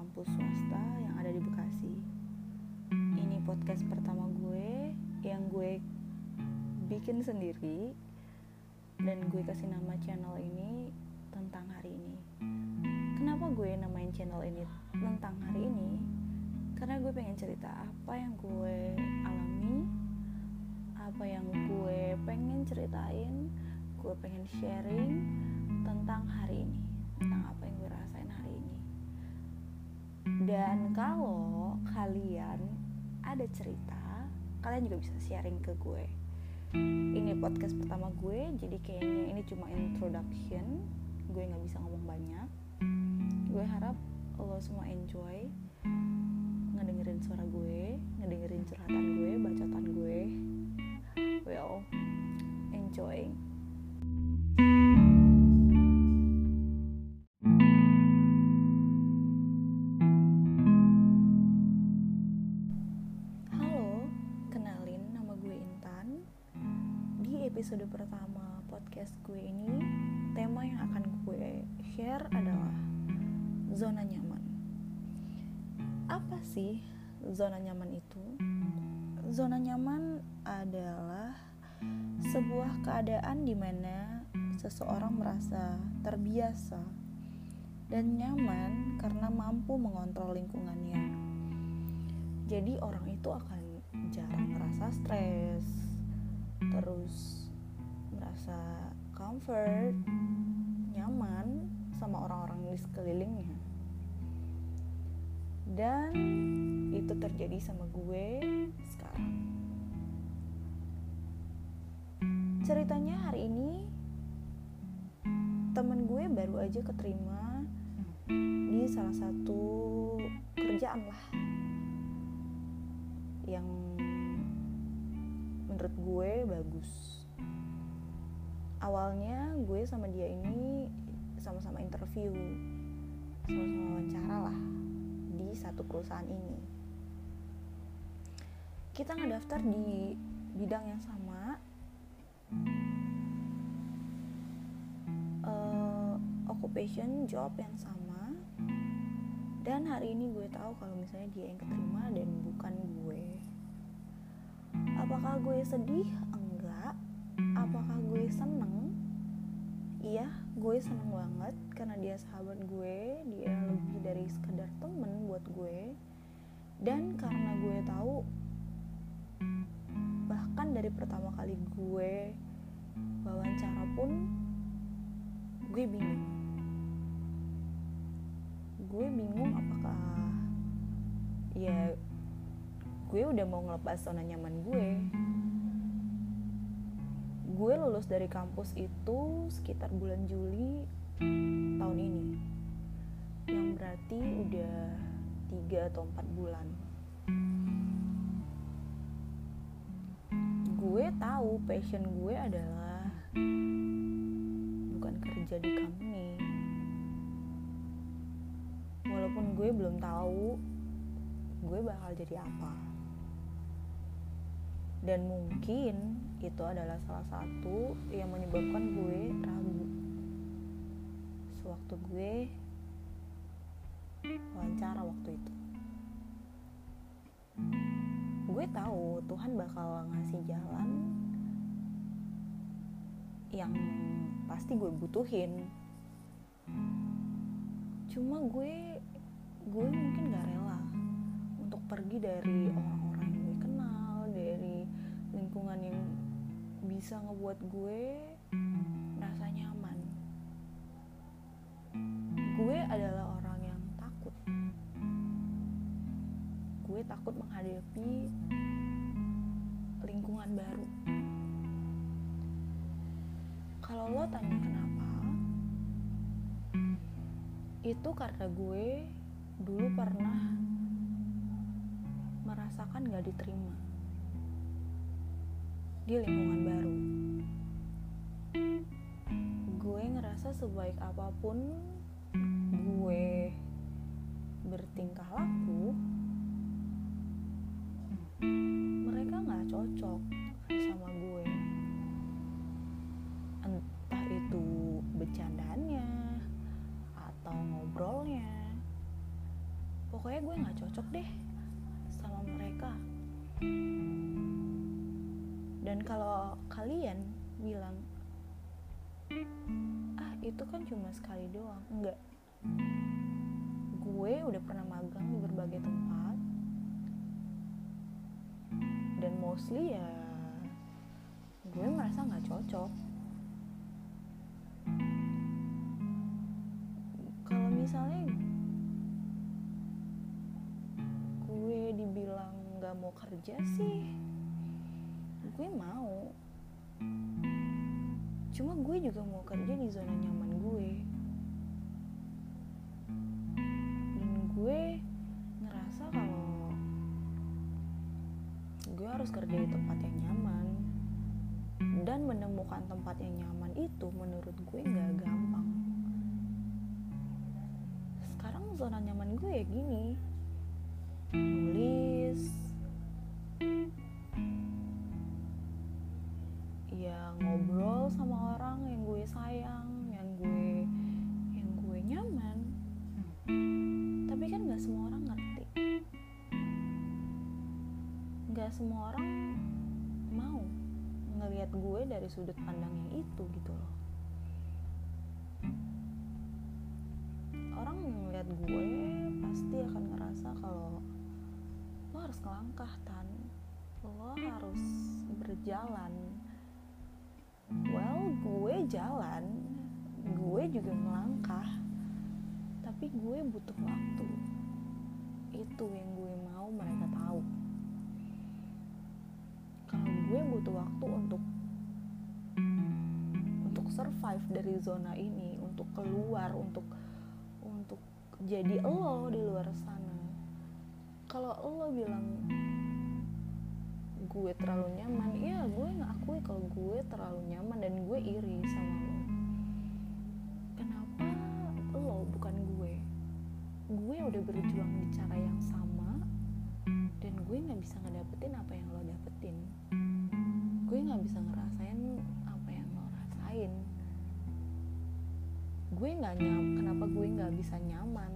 kampus swasta yang ada di Bekasi. Ini podcast pertama gue yang gue bikin sendiri dan gue kasih nama channel ini tentang hari ini. Kenapa gue namain channel ini tentang hari ini? Karena gue pengen cerita apa yang gue alami, apa yang gue pengen ceritain, gue pengen sharing tentang hari ini, Dan kalau kalian ada cerita, kalian juga bisa sharing ke gue. Ini podcast pertama gue, jadi kayaknya ini cuma introduction. Gue nggak bisa ngomong banyak. Gue harap lo semua enjoy ngedengerin suara gue, ngedengerin curhatan gue, bacotan gue. Well, enjoy. Episode pertama podcast gue ini, tema yang akan gue share adalah zona nyaman. Apa sih zona nyaman itu? Zona nyaman adalah sebuah keadaan di mana seseorang merasa terbiasa dan nyaman karena mampu mengontrol lingkungannya. Jadi orang itu akan jarang merasa stres, terus merasa comfort, nyaman sama orang-orang di sekelilingnya. Dan itu terjadi sama gue sekarang. Ceritanya hari ini temen gue baru aja keterima di salah satu kerjaan lah yang menurut gue bagus. Awalnya gue sama dia ini sama-sama interview, sama-sama wawancara lah di satu perusahaan ini. Kita ngedaftar di bidang yang sama, uh, occupation job yang sama, dan hari ini gue tahu kalau misalnya dia yang keterima dan bukan gue. Apakah gue sedih apakah gue seneng? Iya gue seneng banget karena dia sahabat gue dia lebih dari sekedar temen buat gue. Dan karena gue tahu bahkan dari pertama kali gue wawancara pun gue bingung. Gue bingung apakah ya gue udah mau ngelepas zona nyaman gue gue lulus dari kampus itu sekitar bulan Juli tahun ini. Yang berarti udah 3 atau 4 bulan. Gue tahu passion gue adalah bukan kerja di company. Walaupun gue belum tahu gue bakal jadi apa dan mungkin itu adalah salah satu yang menyebabkan gue ragu. Sewaktu gue wawancara waktu itu. Gue tahu Tuhan bakal ngasih jalan yang pasti gue butuhin. Cuma gue gue mungkin gak rela untuk pergi dari orang-orang lingkungan yang bisa ngebuat gue merasa nyaman. Gue adalah orang yang takut. Gue takut menghadapi lingkungan baru. Kalau lo tanya kenapa itu karena gue dulu pernah merasakan gak diterima di lingkungan baru. Gue ngerasa sebaik apa pun gue bertingkah laku mereka gak cocok sama gue. Entah itu bercandaannya atau ngobrolnya. Cocok deh sama mereka dan kalau kalian bilang ah itu kan cuma sekali doang. Enggak. Gue udah pernah magang di berbagai tempat. Dan mostly ya gue merasa nggak cocok. Kalau misalnya gue dibilang nggak mau kerja sih gue mau. Cuma gue juga mau kerja di zona nyaman gue. Dan gue ngerasa kalau gue harus kerja di tempat yang nyaman. Dan menemukan tempat yang nyaman itu menurut gue nggak gampang. Sekarang zona nyaman gue ya gini. Nulis ngobrol sama orang yang gue sayang yang gue yang gue nyaman. Tapi kan nggak semua orang ngerti. Nggak semua orang mau ngelihat gue dari sudut pandang yang itu gitu loh. Orang ngeliat gue pasti akan ngerasa kalau lo harus ngelangkah tan. Lo harus berjalan well gue jalan gue juga melangkah tapi gue butuh waktu. Itu yang gue mau mereka tahu. Kalau gue butuh waktu untuk untuk survive dari zona ini untuk keluar untuk untuk jadi lo di luar sana. Kalau lo bilang gue terlalu nyaman ya gue ngakui kalau gue terlalu nyaman dan gue iri sama lo. Kenapa lo bukan gue? Gue udah berjuang di cara yang sama dan gue nggak bisa ngedapetin apa yang lo dapetin. Gue nggak bisa ngerasain apa yang lo rasain. Gue nggak nyam kenapa gue nggak bisa nyaman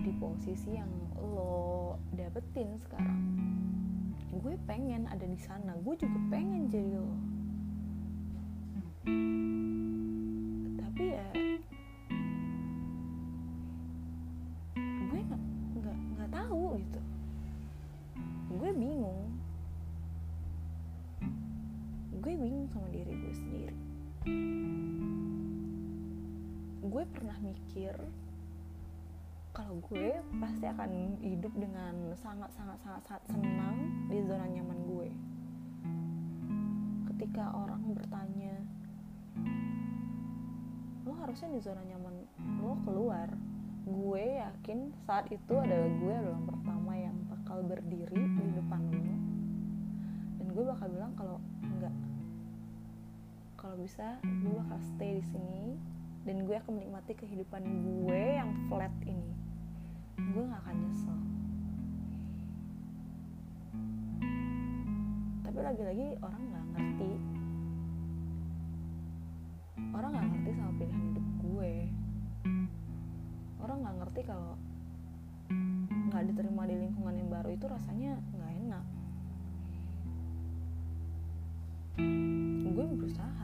di posisi yang lo dapetin sekarang gue pengen ada di sana. Gue juga pengen jadi lo. Tapi ya gue nggak nggak tahu gitu. Gue bingung. Gue bingung sama diri gue sendiri. Gue pernah mikir kalau gue pasti akan hidup dengan sangat sangat sangat sangat senang di zona nyaman gue. Ketika orang bertanya lo harusnya di zona nyaman lo keluar. Gue yakin saat itu adalah gue adalah yang pertama yang bakal berdiri di depan lo. Dan gue bakal bilang kalau enggak. Kalau bisa gue bakal stay di sini dan gue akan menikmati kehidupan gue yang flat ini gue gak akan nyesel. Tapi lagi-lagi orang gak ngerti. Orang gak ngerti sama pilihan hidup gue. Orang gak ngerti kalau gak diterima di lingkungan yang baru itu rasanya gak enak. Gue berusaha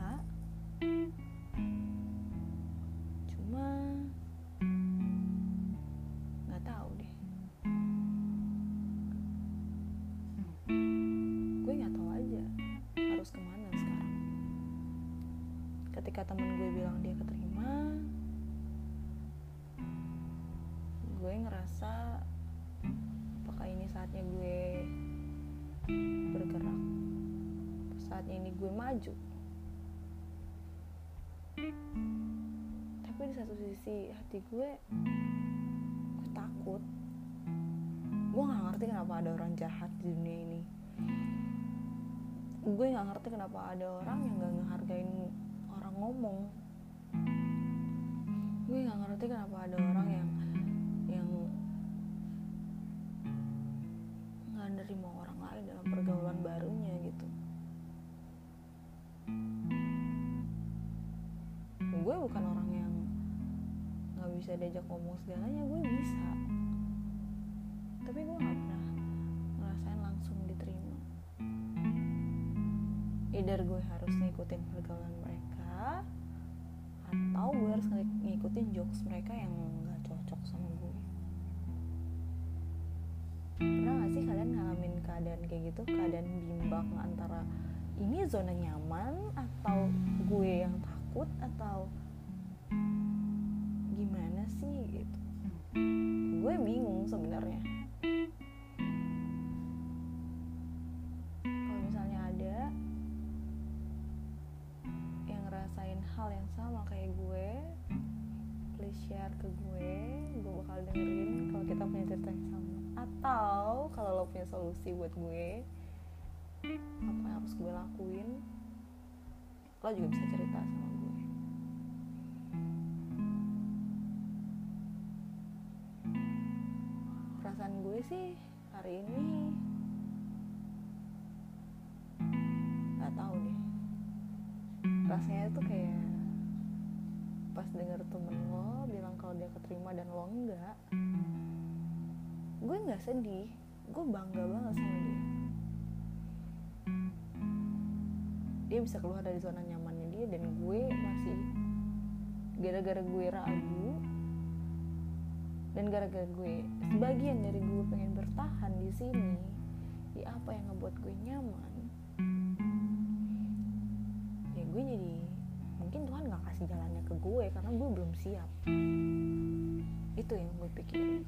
gue maju. Tapi di satu sisi hati gue gue takut. Gue nggak ngerti kenapa ada orang jahat di dunia ini. Gue nggak ngerti kenapa ada orang yang nggak ngehargain orang ngomong. Gue nggak ngerti kenapa ada orang yang yang nggak nerima orang lain dalam bisa diajak ngomong segalanya gue bisa. Tapi gue nggak pernah ngerasain langsung diterima. Either gue harus ngikutin pergaulan mereka atau gue harus ngikutin jokes mereka yang nggak cocok sama gue. Pernah gak sih kalian ngalamin keadaan kayak gitu? Keadaan bimbang antara ini zona nyaman atau gue yang takut atau sih gitu. Gue bingung sebenarnya. Kalau misalnya ada yang ngerasain hal yang sama kayak gue please share ke gue gue bakal dengerin kalau kita punya cerita yang sama. Atau kalau lo punya solusi buat gue apa yang harus gue lakuin lo juga bisa cerita sama gue gue sih hari ini? Nggak tahu deh. Rasanya tuh kayak pas denger temen lo bilang kalau dia keterima dan lo enggak gue nggak sedih. Gue bangga banget sama dia. Dia bisa keluar dari zona nyamannya dia dan gue masih gara-gara gue ragu dan gara-gara gue sebagian dari gue pengen bertahan di sini di apa yang ngebuat gue nyaman ya gue jadi mungkin Tuhan nggak kasih jalannya ke gue karena gue belum siap. Itu yang gue pikirin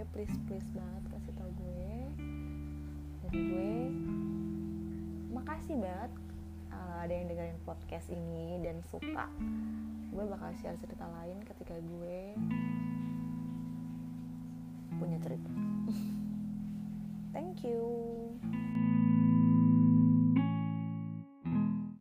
gue please please banget kasih tau gue dan gue makasih banget uh, ada yang dengerin podcast ini dan suka gue bakal share cerita lain ketika gue punya cerita. Thank you.